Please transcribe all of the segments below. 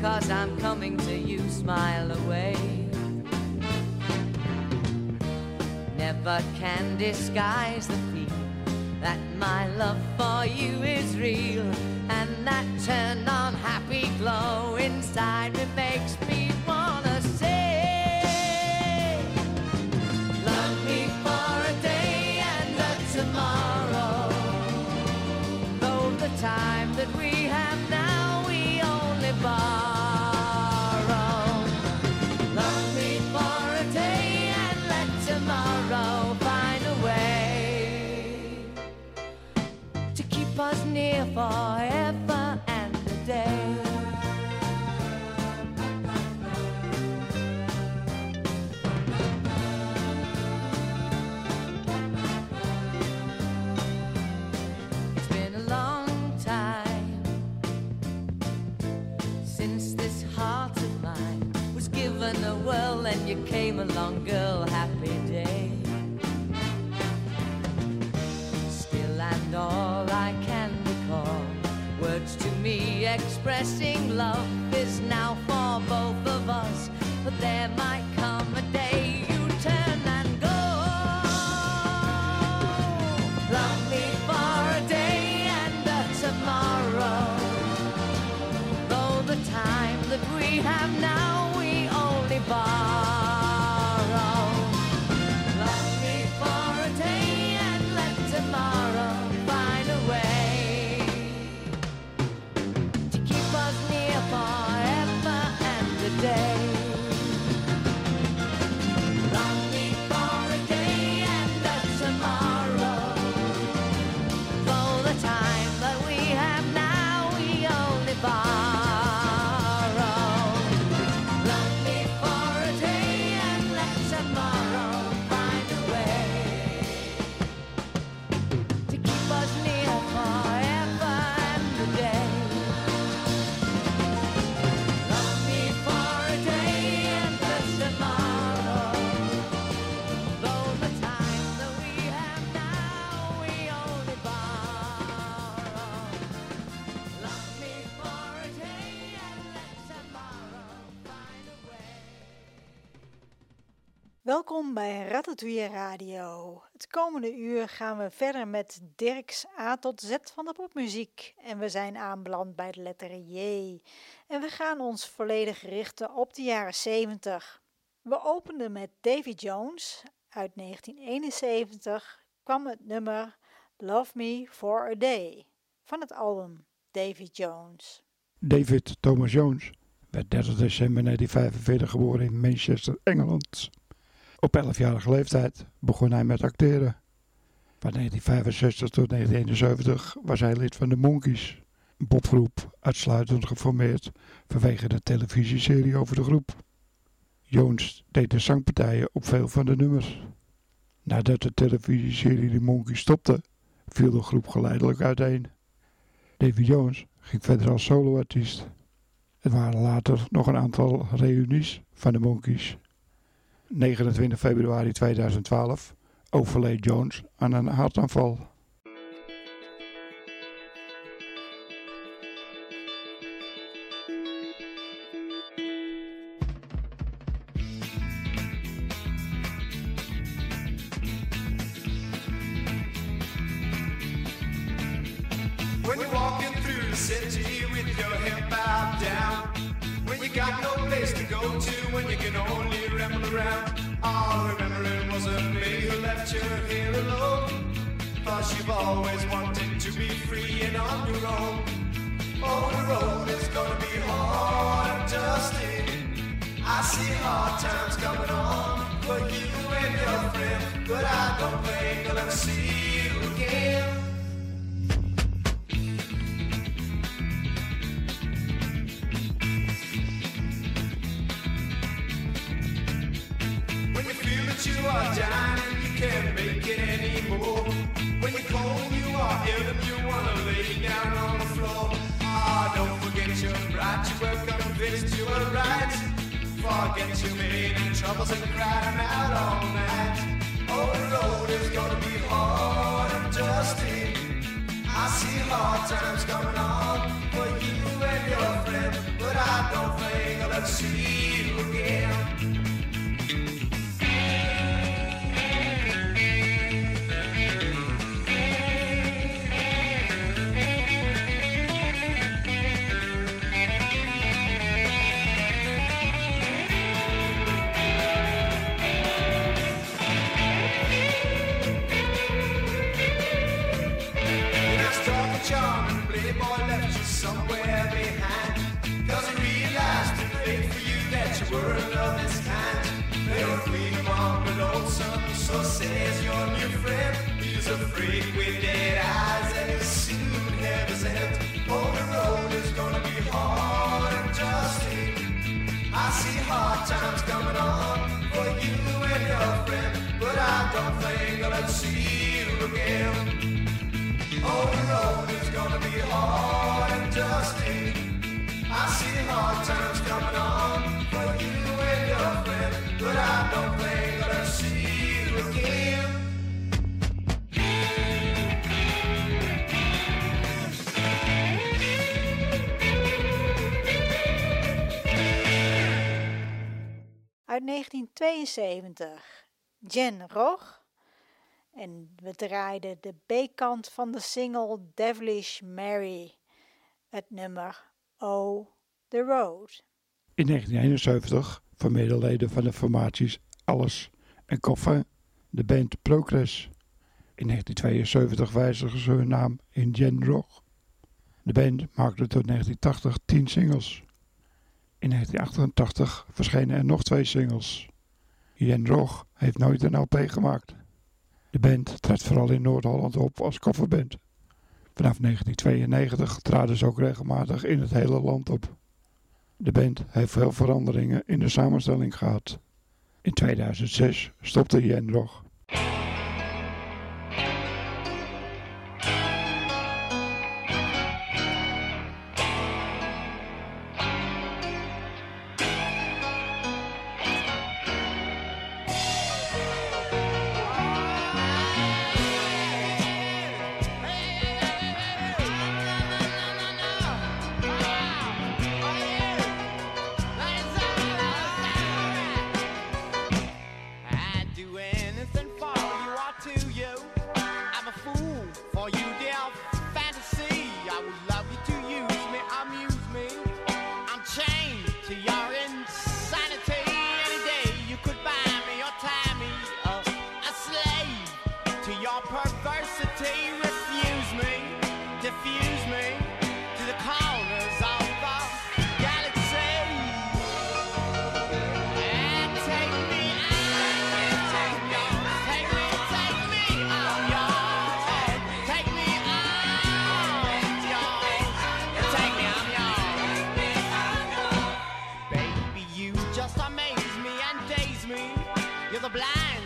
cause I'm coming to you, smile away. Never can disguise the Bij Ratatouille Radio. Het komende uur gaan we verder met Dirks A tot Z van de popmuziek. En we zijn aanbeland bij de letter J. En we gaan ons volledig richten op de jaren 70. We openden met Davy Jones. Uit 1971 kwam het nummer Love Me for a Day van het album Davy Jones. David Thomas Jones werd 30 december 1945 geboren in Manchester, Engeland. Op 11-jarige leeftijd begon hij met acteren. Van 1965 tot 1971 was hij lid van de Monkees, een popgroep uitsluitend geformeerd vanwege de televisieserie over de groep. Jones deed de zangpartijen op veel van de nummers. Nadat de televisieserie de Monkees stopte, viel de groep geleidelijk uiteen. Davy Jones ging verder als soloartiest. Er waren later nog een aantal reunies van de Monkees. 29 februari 2012 overleed Jones aan een hartaanval. Forget you made any troubles and them out all night. Oh, the road is gonna be hard and dusty. I see hard times coming on for you and your friend, but I don't think I'll ever see you again. Were of this kind. They freedom on the lonesome, so says your new friend. He's a freak with dead eyes and he'll soon have his end. The road is gonna be hard and dusty. I see hard times coming on for you and your friend, but I don't think I'll ever see you again. Oh, the road is gonna be hard and dusty. Uit 1972. Jen Roch. En we draaiden de B-kant van de single Devilish Mary. Het nummer Oh, The Road. In 1971 formeerden leden van de formaties Alles en Koffer de band Progress. In 1972 wijzigden ze hun naam in Rock. De band maakte tot 1980 10 singles. In 1988 verschenen er nog twee singles. Jen Roch heeft nooit een LP gemaakt. De band trad vooral in Noord-Holland op als kofferband. Vanaf 1992 traden ze ook regelmatig in het hele land op. De band heeft veel veranderingen in de samenstelling gehad. In 2006 stopte Jen Roch. You're the blind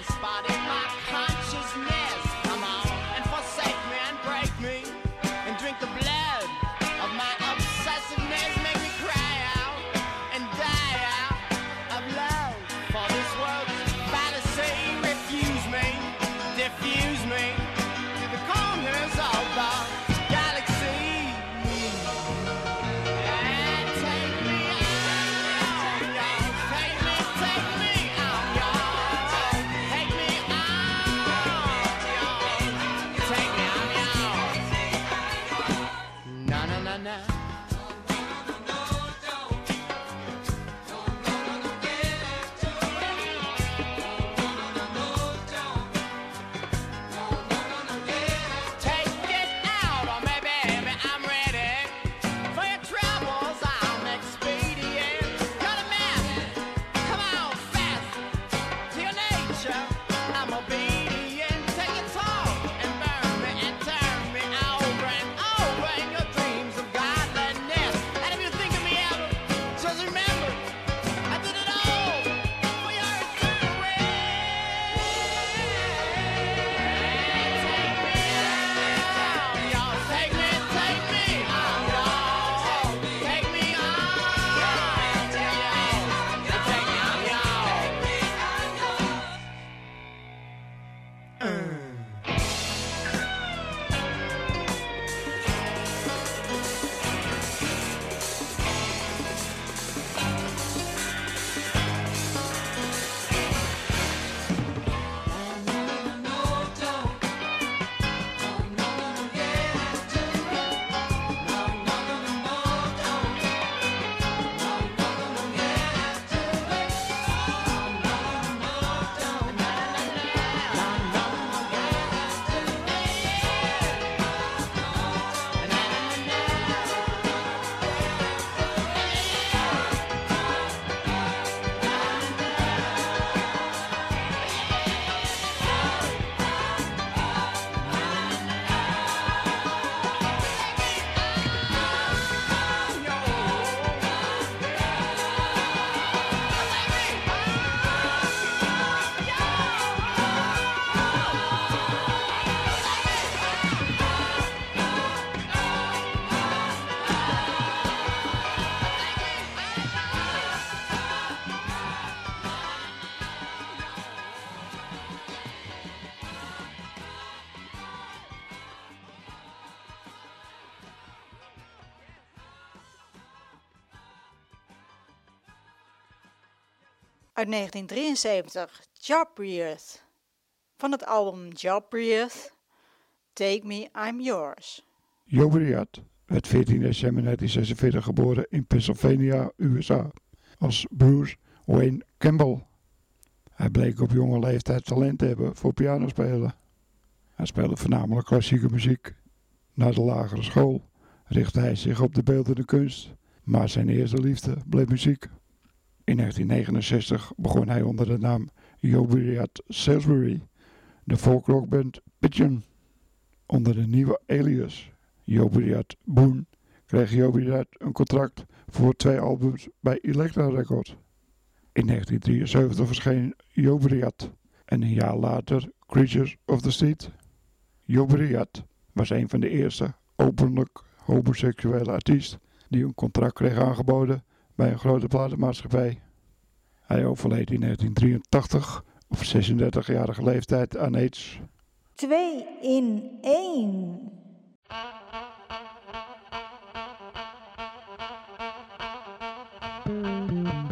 uit 1973, Jobriath. Van het album Jobriath, Take Me, I'm Yours. Jobriat werd 14 december 1946 geboren in Pennsylvania, USA, als Bruce Wayne Campbell. Hij bleek op jonge leeftijd talent te hebben voor pianospelen. Hij speelde voornamelijk klassieke muziek. Na de lagere school richtte hij zich op de beeldende kunst, maar zijn eerste liefde bleef muziek. In 1969 begon hij onder de naam Jobriat Salisbury de folkrockband Pigeon. Onder de nieuwe alias Jobriat Boone kreeg Jobriat een contract voor twee albums bij Elektra Records. In 1973 verscheen Jobriat en een jaar later Creatures of the Street. Jobriat was een van de eerste openlijk homoseksuele artiesten die een contract kreeg aangeboden bij een grote platenmaatschappij. Hij overleed in 1983 op 36-jarige leeftijd aan aids. 2 in 1. There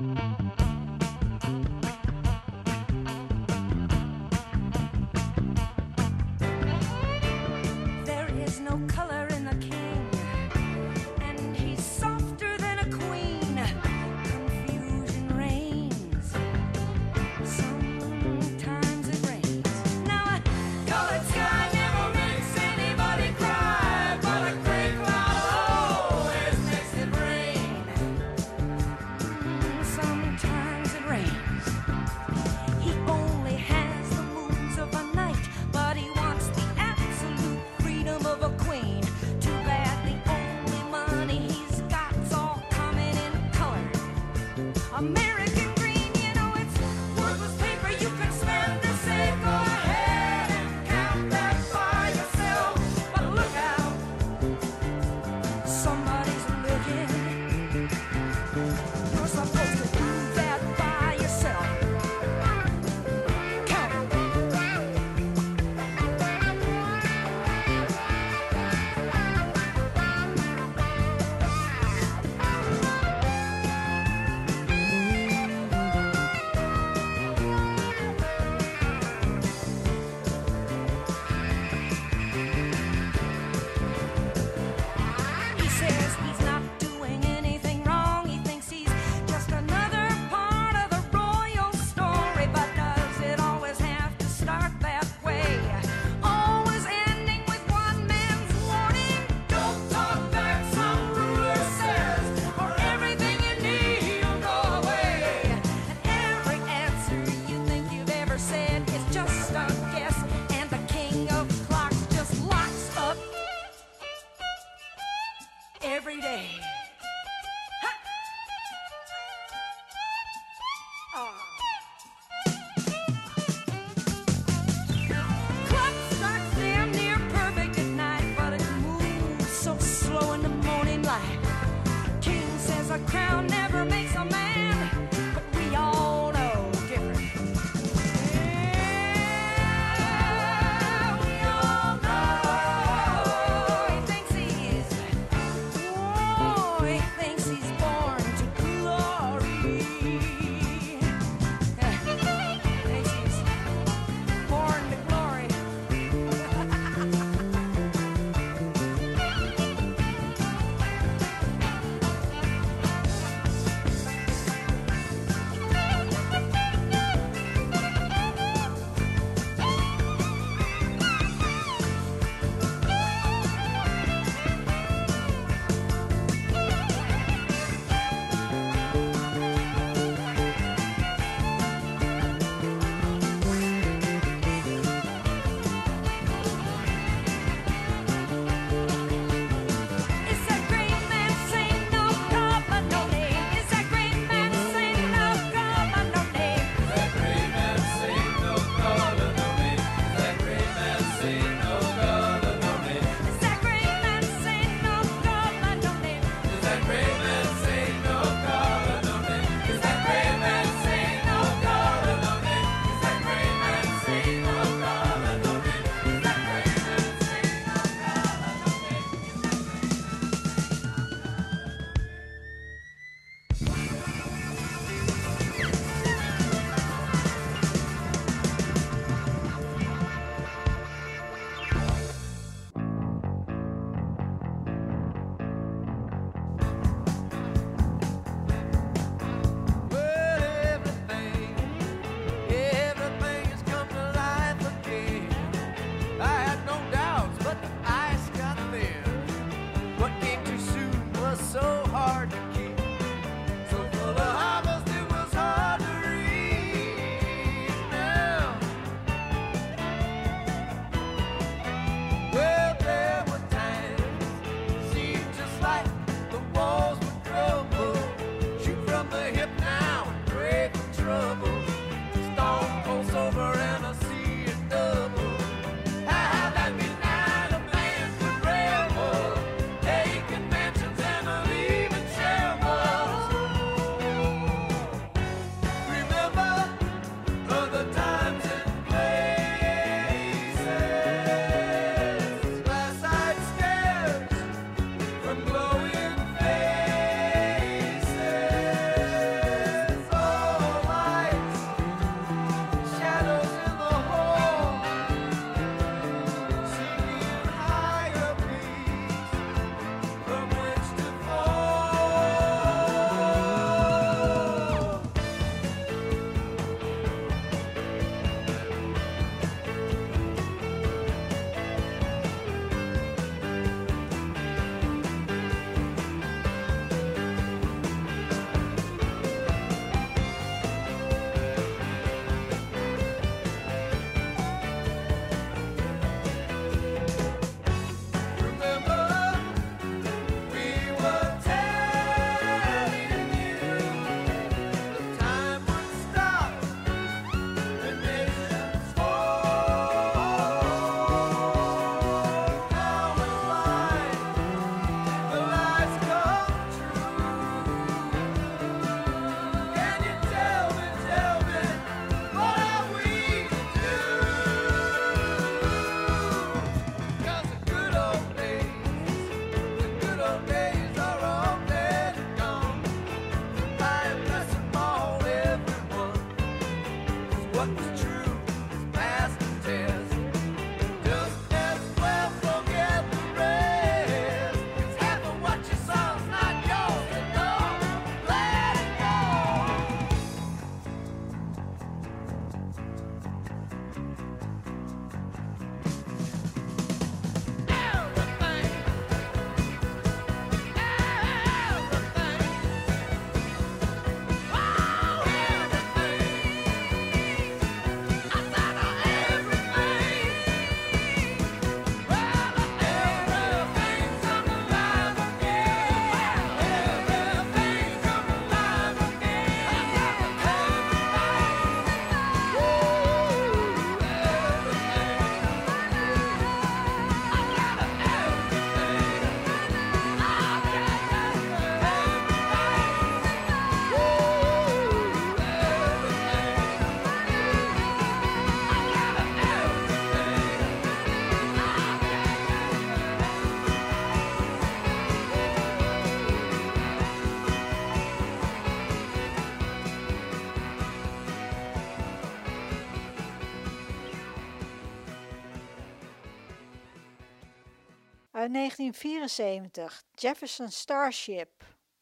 Uit 1974, Jefferson Starship.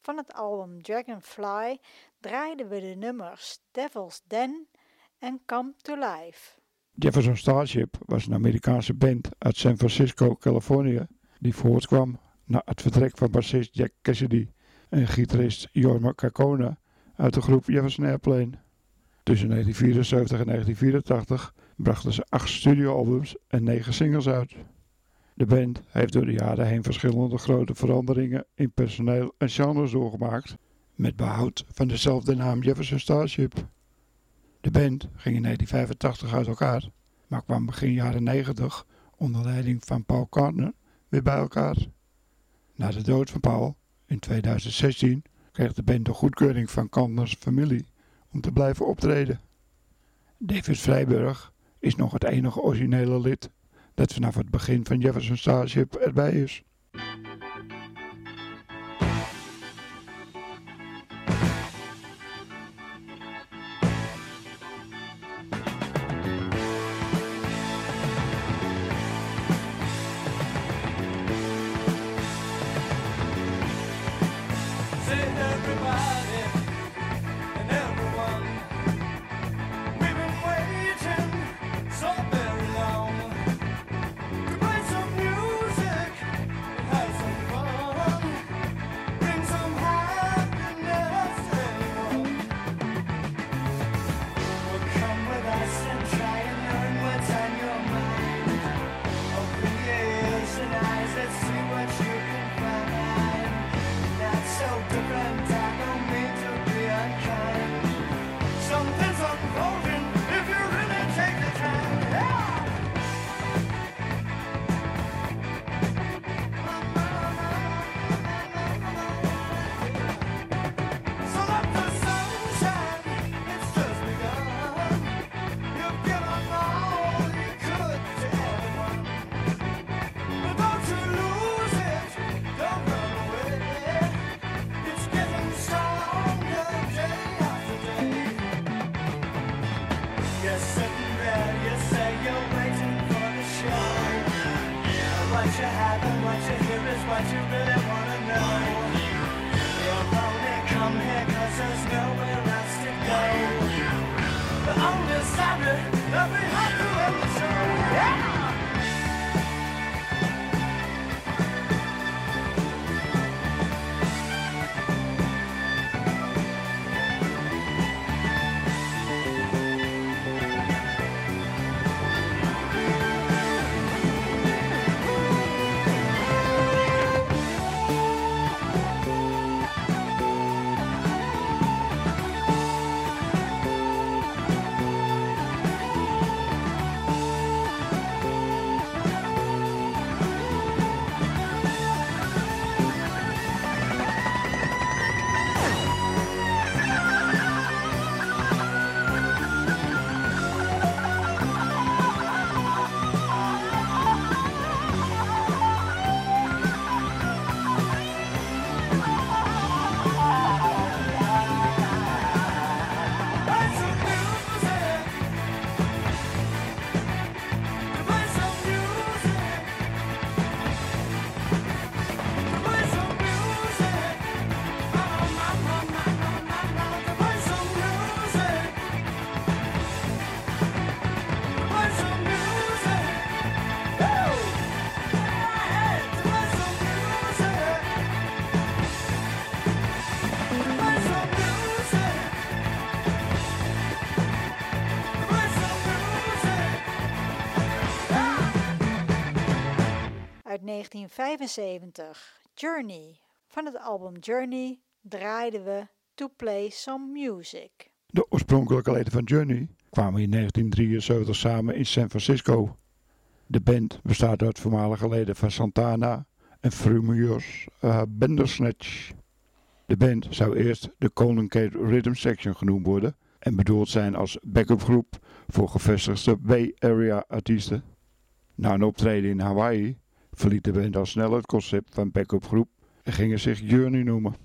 Van het album Dragonfly draaiden we de nummers Devil's Den en Come to Life. Jefferson Starship was een Amerikaanse band uit San Francisco, Californië, die voortkwam na het vertrek van bassist Jack Cassidy en gitarist Jorma Cacone uit de groep Jefferson Airplane. Tussen 1974 en 1984 brachten ze acht studioalbums en negen singles uit. De band heeft door de jaren heen verschillende grote veranderingen in personeel en genres doorgemaakt, met behoud van dezelfde naam Jefferson Starship. De band ging in 1985 uit elkaar, maar kwam begin jaren 90 onder leiding van Paul Carter weer bij elkaar. Na de dood van Paul in 2016 kreeg de band de goedkeuring van Carters familie om te blijven optreden. David Vrijburg is nog het enige originele lid dat vanaf het begin van Jefferson Starship erbij is. 1975, Journey. Van het album Journey draaiden we To Play Some Music. De oorspronkelijke leden van Journey kwamen in 1973 samen in San Francisco. De band bestaat uit voormalige leden van Santana en Furious uh, Bandersnatch. De band zou eerst de Colonnade Rhythm Section genoemd worden en bedoeld zijn als backup groep voor gevestigde Bay Area artiesten. Na een optreden in Hawaii verliet de band al snel het concept van backup groep en gingen zich Journey noemen.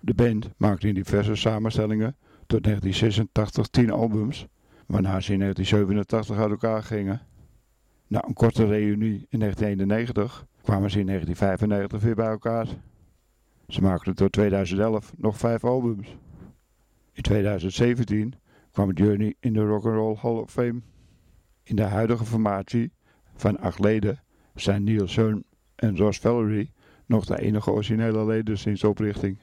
De band maakte in diverse samenstellingen tot 1986 10 albums, waarna ze in 1987 uit elkaar gingen. Na een korte reunie in 1991 kwamen ze in 1995 weer bij elkaar. Ze maakten tot 2011 nog 5 albums. In 2017 kwam Journey in de Rock and Roll Hall of Fame. In de huidige formatie van acht leden zijn Neil Sean en Ross Valerie nog de enige originele leden sinds oprichting.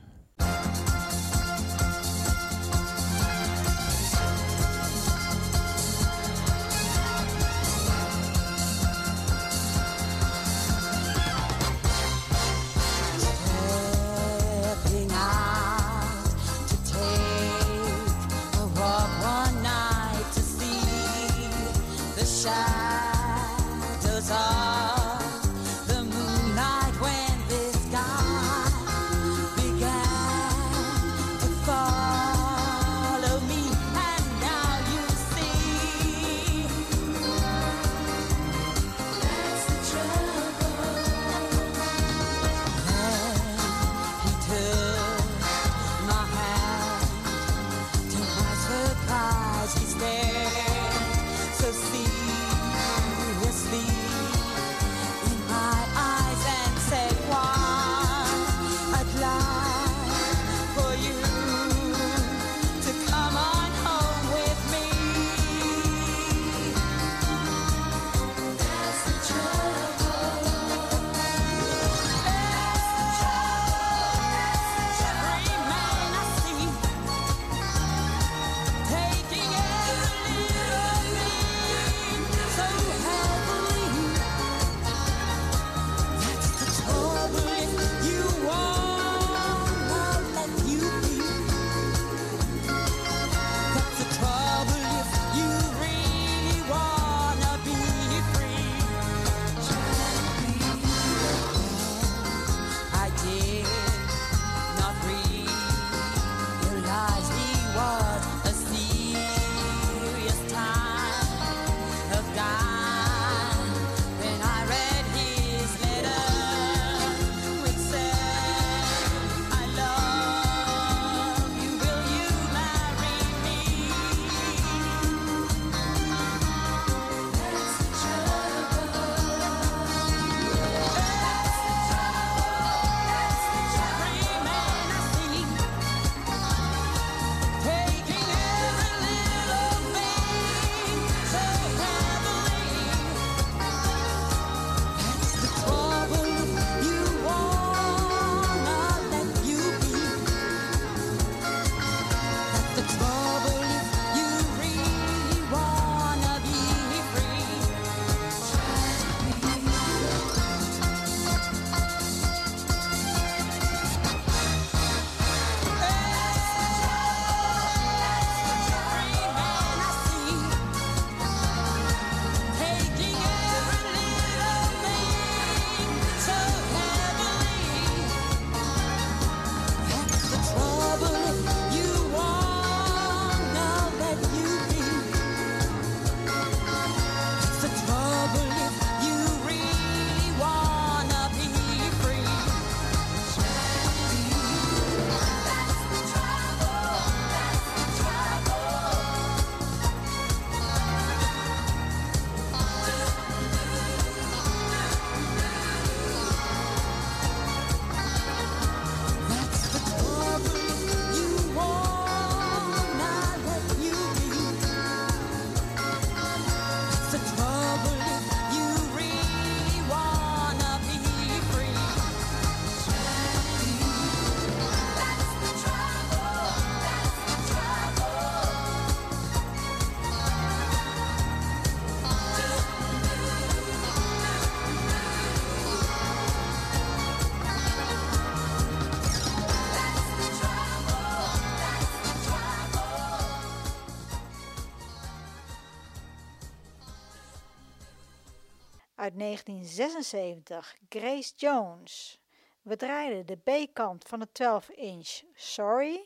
Uit 1976, Grace Jones. We draaiden de B-kant van de 12-inch Sorry.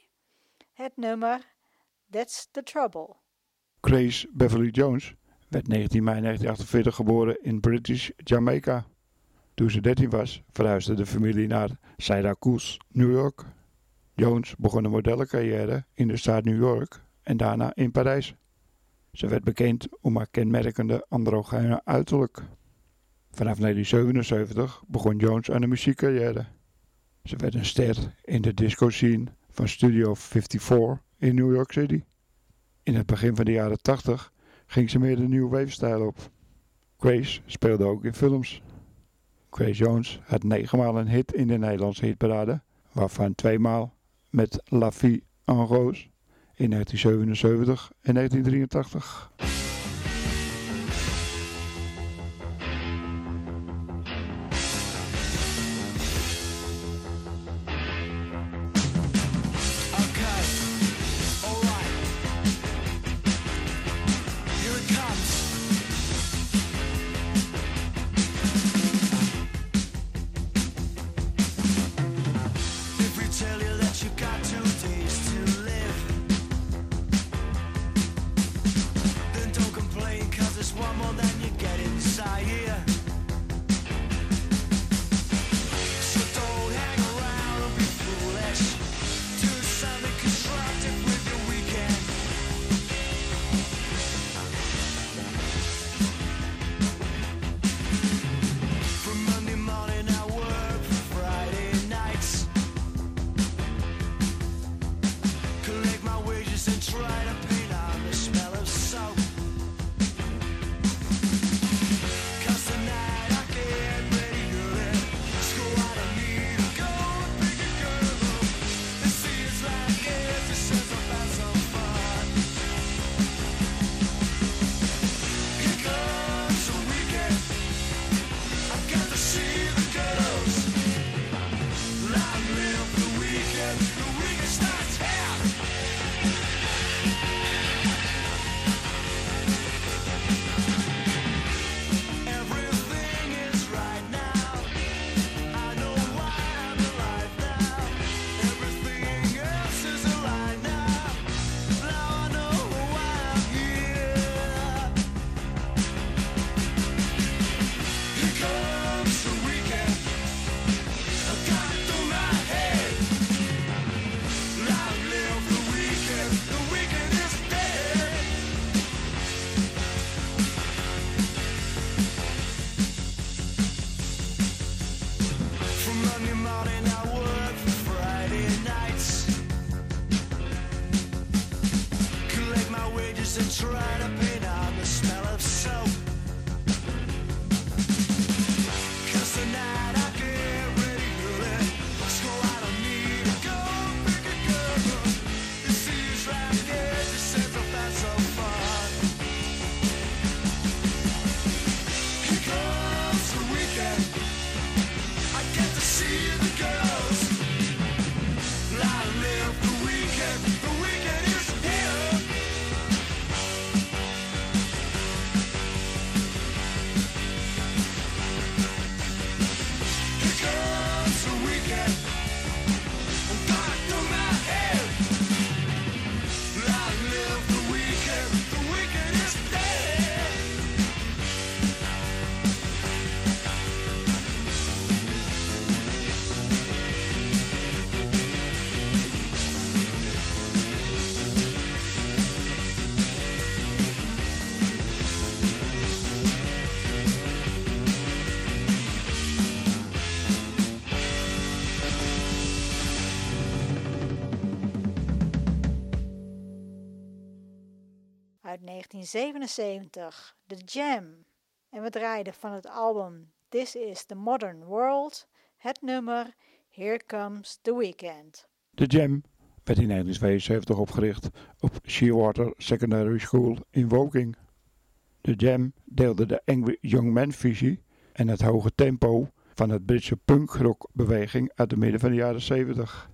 Het nummer That's the Trouble. Grace Beverly Jones werd 19 mei 1948 geboren in British Jamaica. Toen ze 13 was, verhuisde de familie naar Syracuse, New York. Jones begon een modellencarrière in de staat New York en daarna in Parijs. Ze werd bekend om haar kenmerkende androgyne uiterlijk. Vanaf 1977 begon Jones aan een muziekcarrière. Ze werd een ster in de disco scene van Studio 54 in New York City. In het begin van de jaren 80 ging ze meer de new wave stijl op. Grace speelde ook in films. Grace Jones had negenmaal een hit in de Nederlandse hitparade, waarvan tweemaal met La Vie en Rose in 1977 en 1983. 1977, The Jam. En we draaiden van het album This is the Modern World het nummer Here Comes the Weekend. De Jam werd in 1972 opgericht op Shearwater Secondary School in Woking. De Jam deelde de Angry Young Man visie en het hoge tempo van het Britse punkrockbeweging uit de midden van de jaren 70.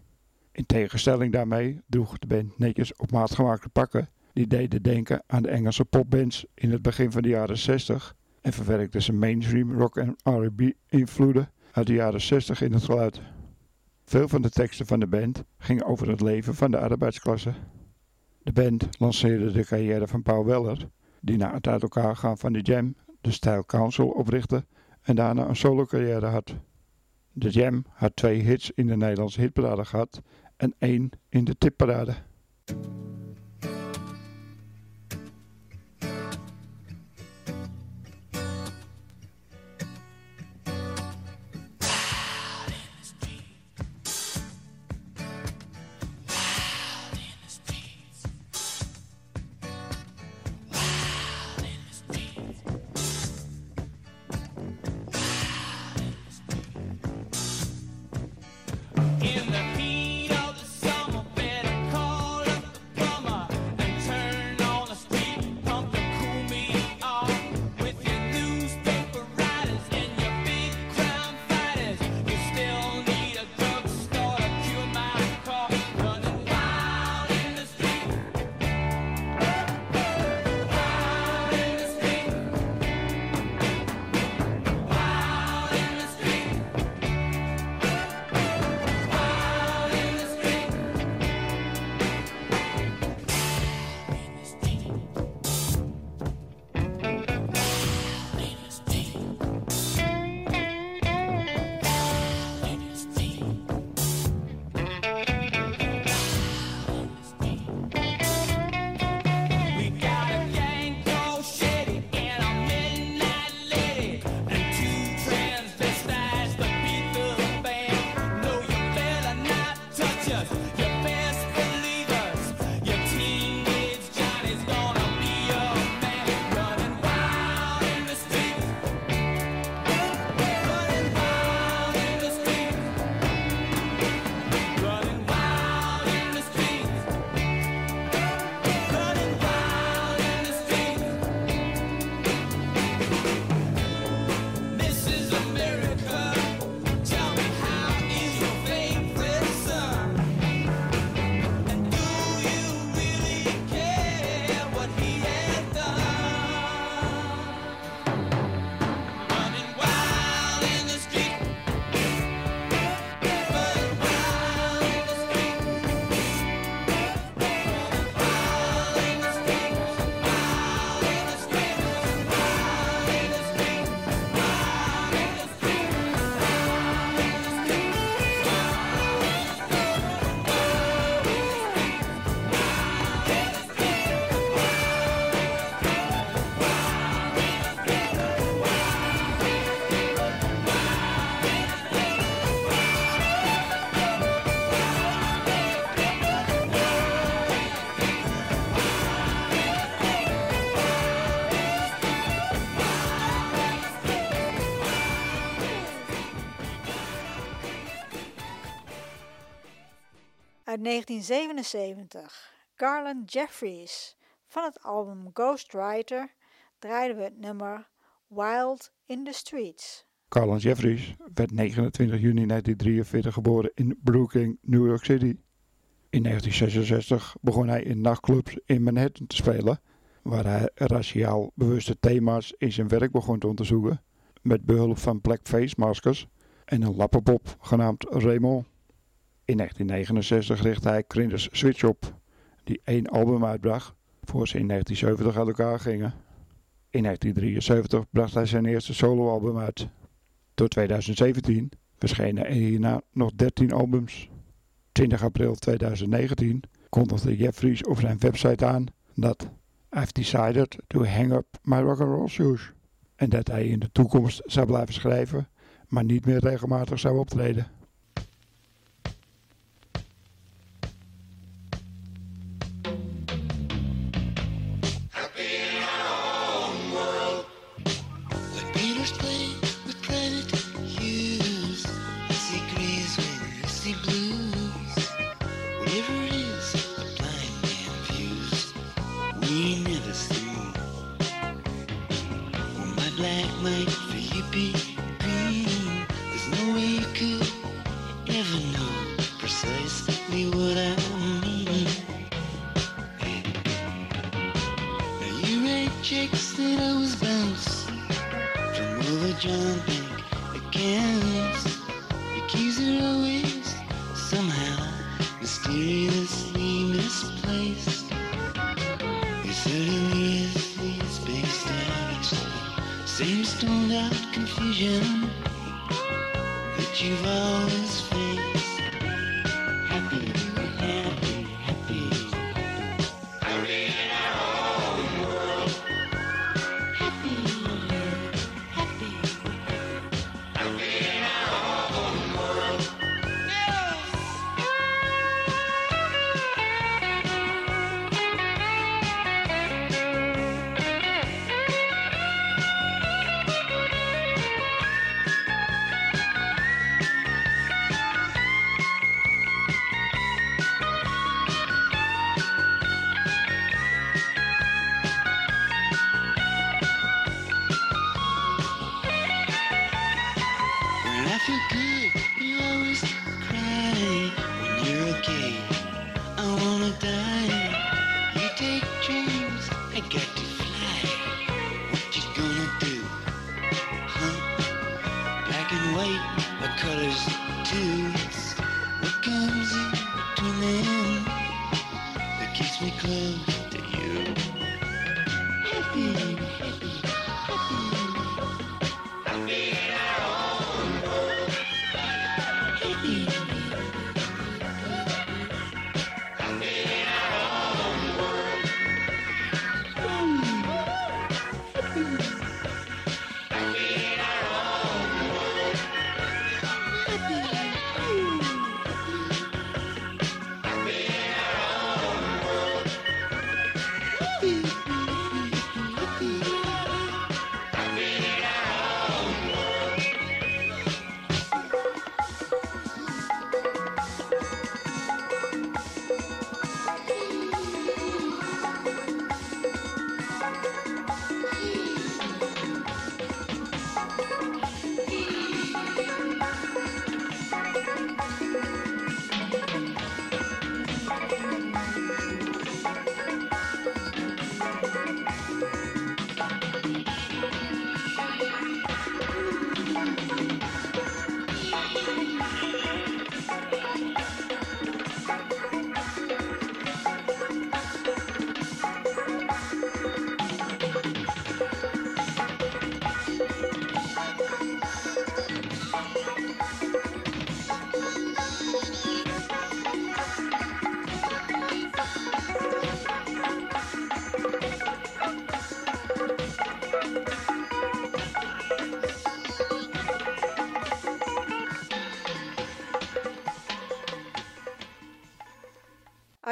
In tegenstelling daarmee droeg de band netjes op maat gemaakte pakken die deden denken aan de Engelse popbands in het begin van de jaren 60 en verwerkte zijn mainstream rock en R&B invloeden uit de jaren 60 in het geluid. Veel van de teksten van de band gingen over het leven van de arbeidsklasse. De band lanceerde de carrière van Paul Weller, die na het uit elkaar gaan van de Jam de Style Council oprichtte en daarna een solo carrière had. De Jam had twee hits in de Nederlandse hitparade gehad en één in de tipparade. Uit 1977, Garland Jeffries. Van het album Ghostwriter draaiden we het nummer Wild in the Streets. Carlin Jeffries werd 29 juni 1943 geboren in Brooklyn, New York City. In 1966 begon hij in nachtclubs in Manhattan te spelen, waar hij raciaal bewuste thema's in zijn werk begon te onderzoeken, met behulp van blackface maskers en een lappenpop genaamd Raymond. In 1969 richtte hij Grinders Switch op, die één album uitbracht voor ze in 1970 uit elkaar gingen. In 1973 bracht hij zijn eerste soloalbum uit. Tot 2017 verschenen er hierna nog 13 albums. 20 april 2019 kondigde Jeffries op zijn website aan dat I've decided to hang up my rock'n'roll shoes. En dat hij in de toekomst zou blijven schrijven, maar niet meer regelmatig zou optreden.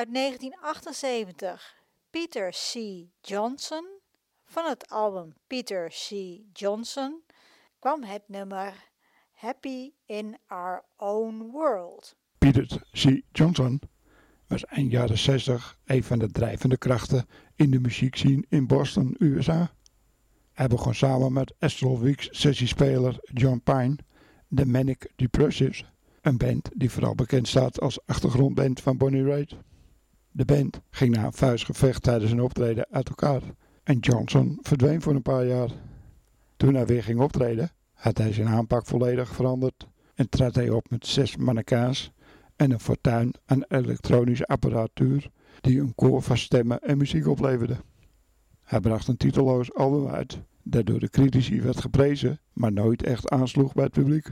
Uit 1978 Peter C. Johnson. Van het album Peter C. Johnson kwam het nummer Happy in Our Own World. Peter C. Johnson was eind jaren 60 een van de drijvende krachten in de muziekscene in Boston, USA. Hij begon samen met Astral Weeks sessiespeler John Pine de Manic Depressives, een band die vooral bekend staat als achtergrondband van Bonnie Raitt. De band ging na een vuistgevecht tijdens een optreden uit elkaar en Johnson verdween voor een paar jaar. Toen hij weer ging optreden, had hij zijn aanpak volledig veranderd en trad hij op met zes mannequins en een fortuin aan elektronische apparatuur die een koor van stemmen en muziek opleverde. Hij bracht een titeloos album uit, dat door de critici werd geprezen, maar nooit echt aansloeg bij het publiek.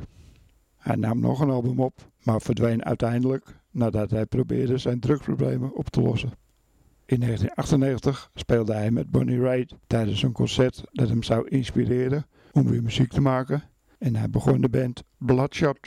Hij nam nog een album op, maar verdween uiteindelijk nadat hij probeerde zijn drugsproblemen op te lossen. In 1998 speelde hij met Bonnie Raitt tijdens een concert dat hem zou inspireren om weer muziek te maken en hij begon de band Bloodshot.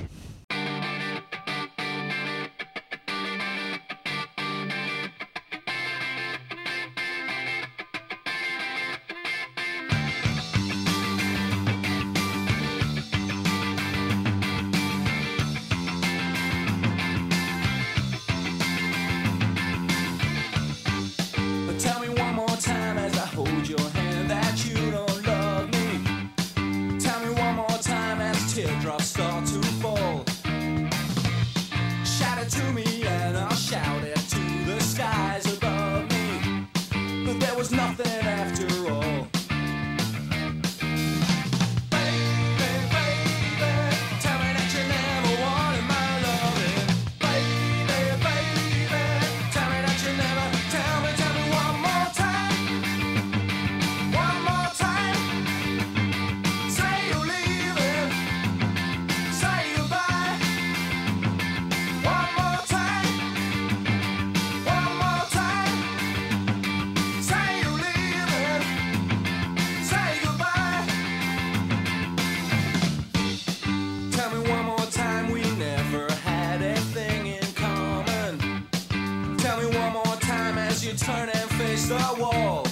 you turn and face the wall.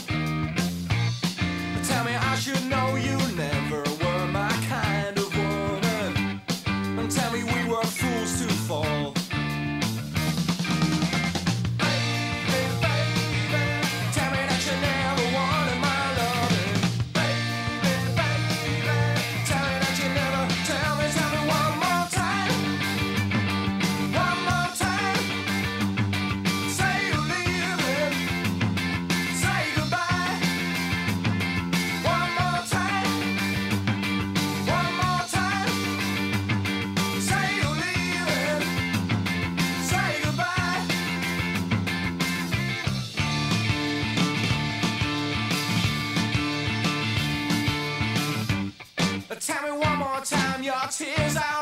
our tears out.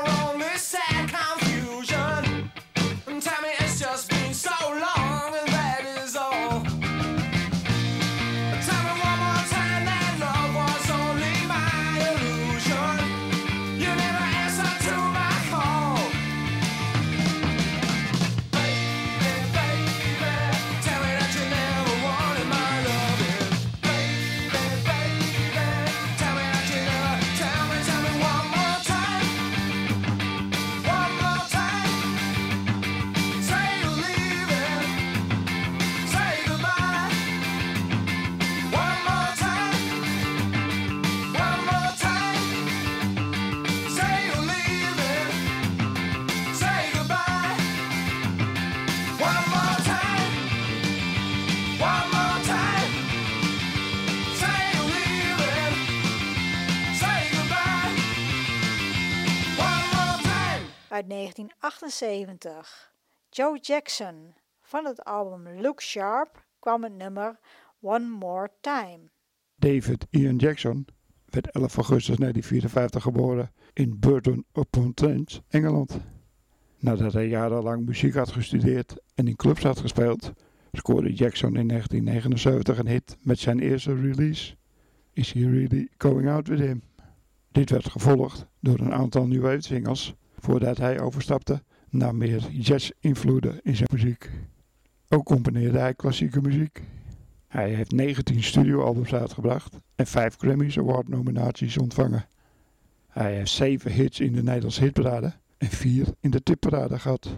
Uit 1978. Joe Jackson. Van het album Look Sharp kwam het nummer One More Time. David Ian Jackson werd 11 augustus 1954 geboren in Burton upon Trent, Engeland. Nadat hij jarenlang muziek had gestudeerd en in clubs had gespeeld, scoorde Jackson in 1979 een hit met zijn eerste release, Is He Really Going Out With Him? Dit werd gevolgd door een aantal nieuwe singles voordat hij overstapte naar meer jazz-invloeden in zijn muziek. Ook componeerde hij klassieke muziek. Hij heeft 19 studioalbums uitgebracht en 5 Grammys Award nominaties ontvangen. Hij heeft 7 hits in de Nederlandse hitparade en 4 in de tipparade gehad.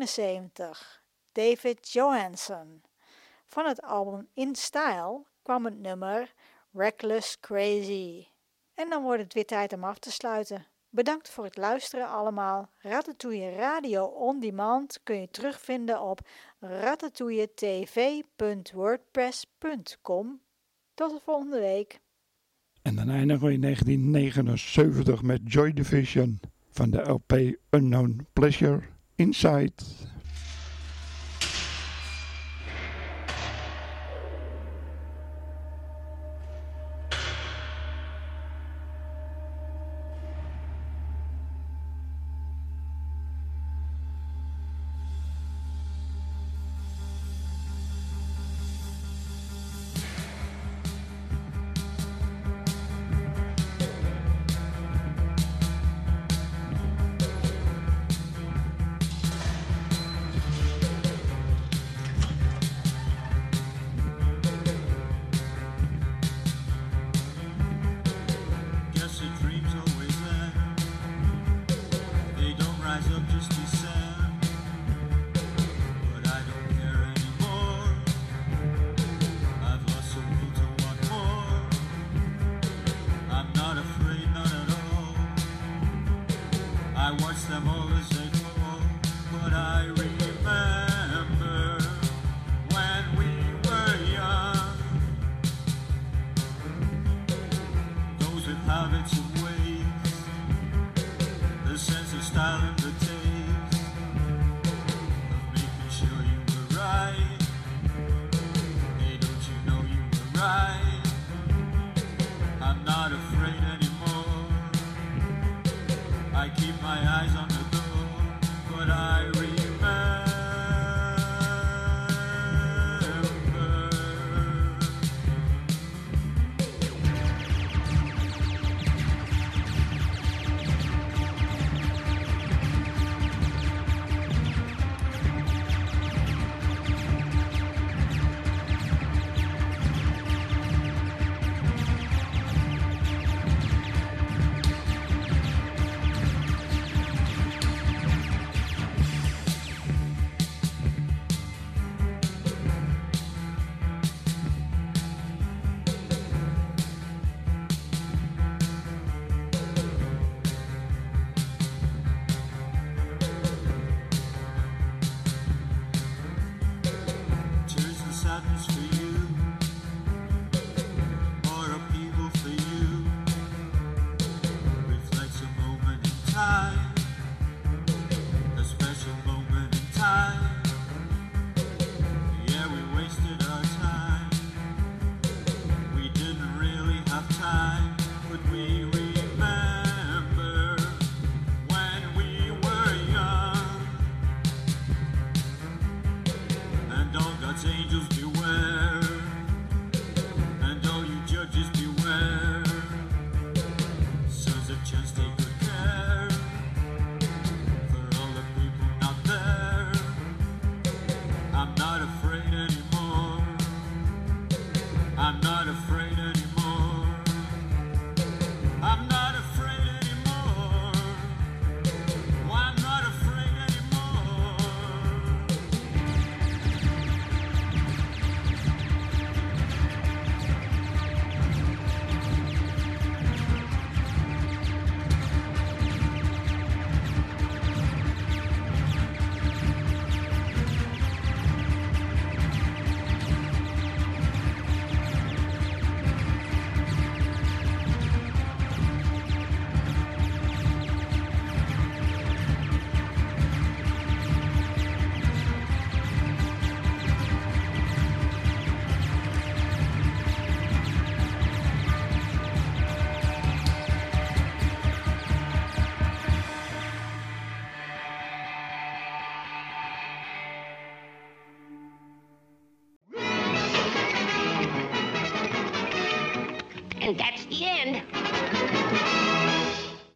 1979. David Johansen. Van het album In Style kwam het nummer Reckless Crazy. En dan wordt het weer tijd om af te sluiten. Bedankt voor het luisteren allemaal. Ratatouille Radio On Demand kun je terugvinden op ratatouilletv.wordpress.com. Tot de volgende week. En dan eindigen we in 1979 met Joy Division van de LP Unknown Pleasure Insights. Rise up just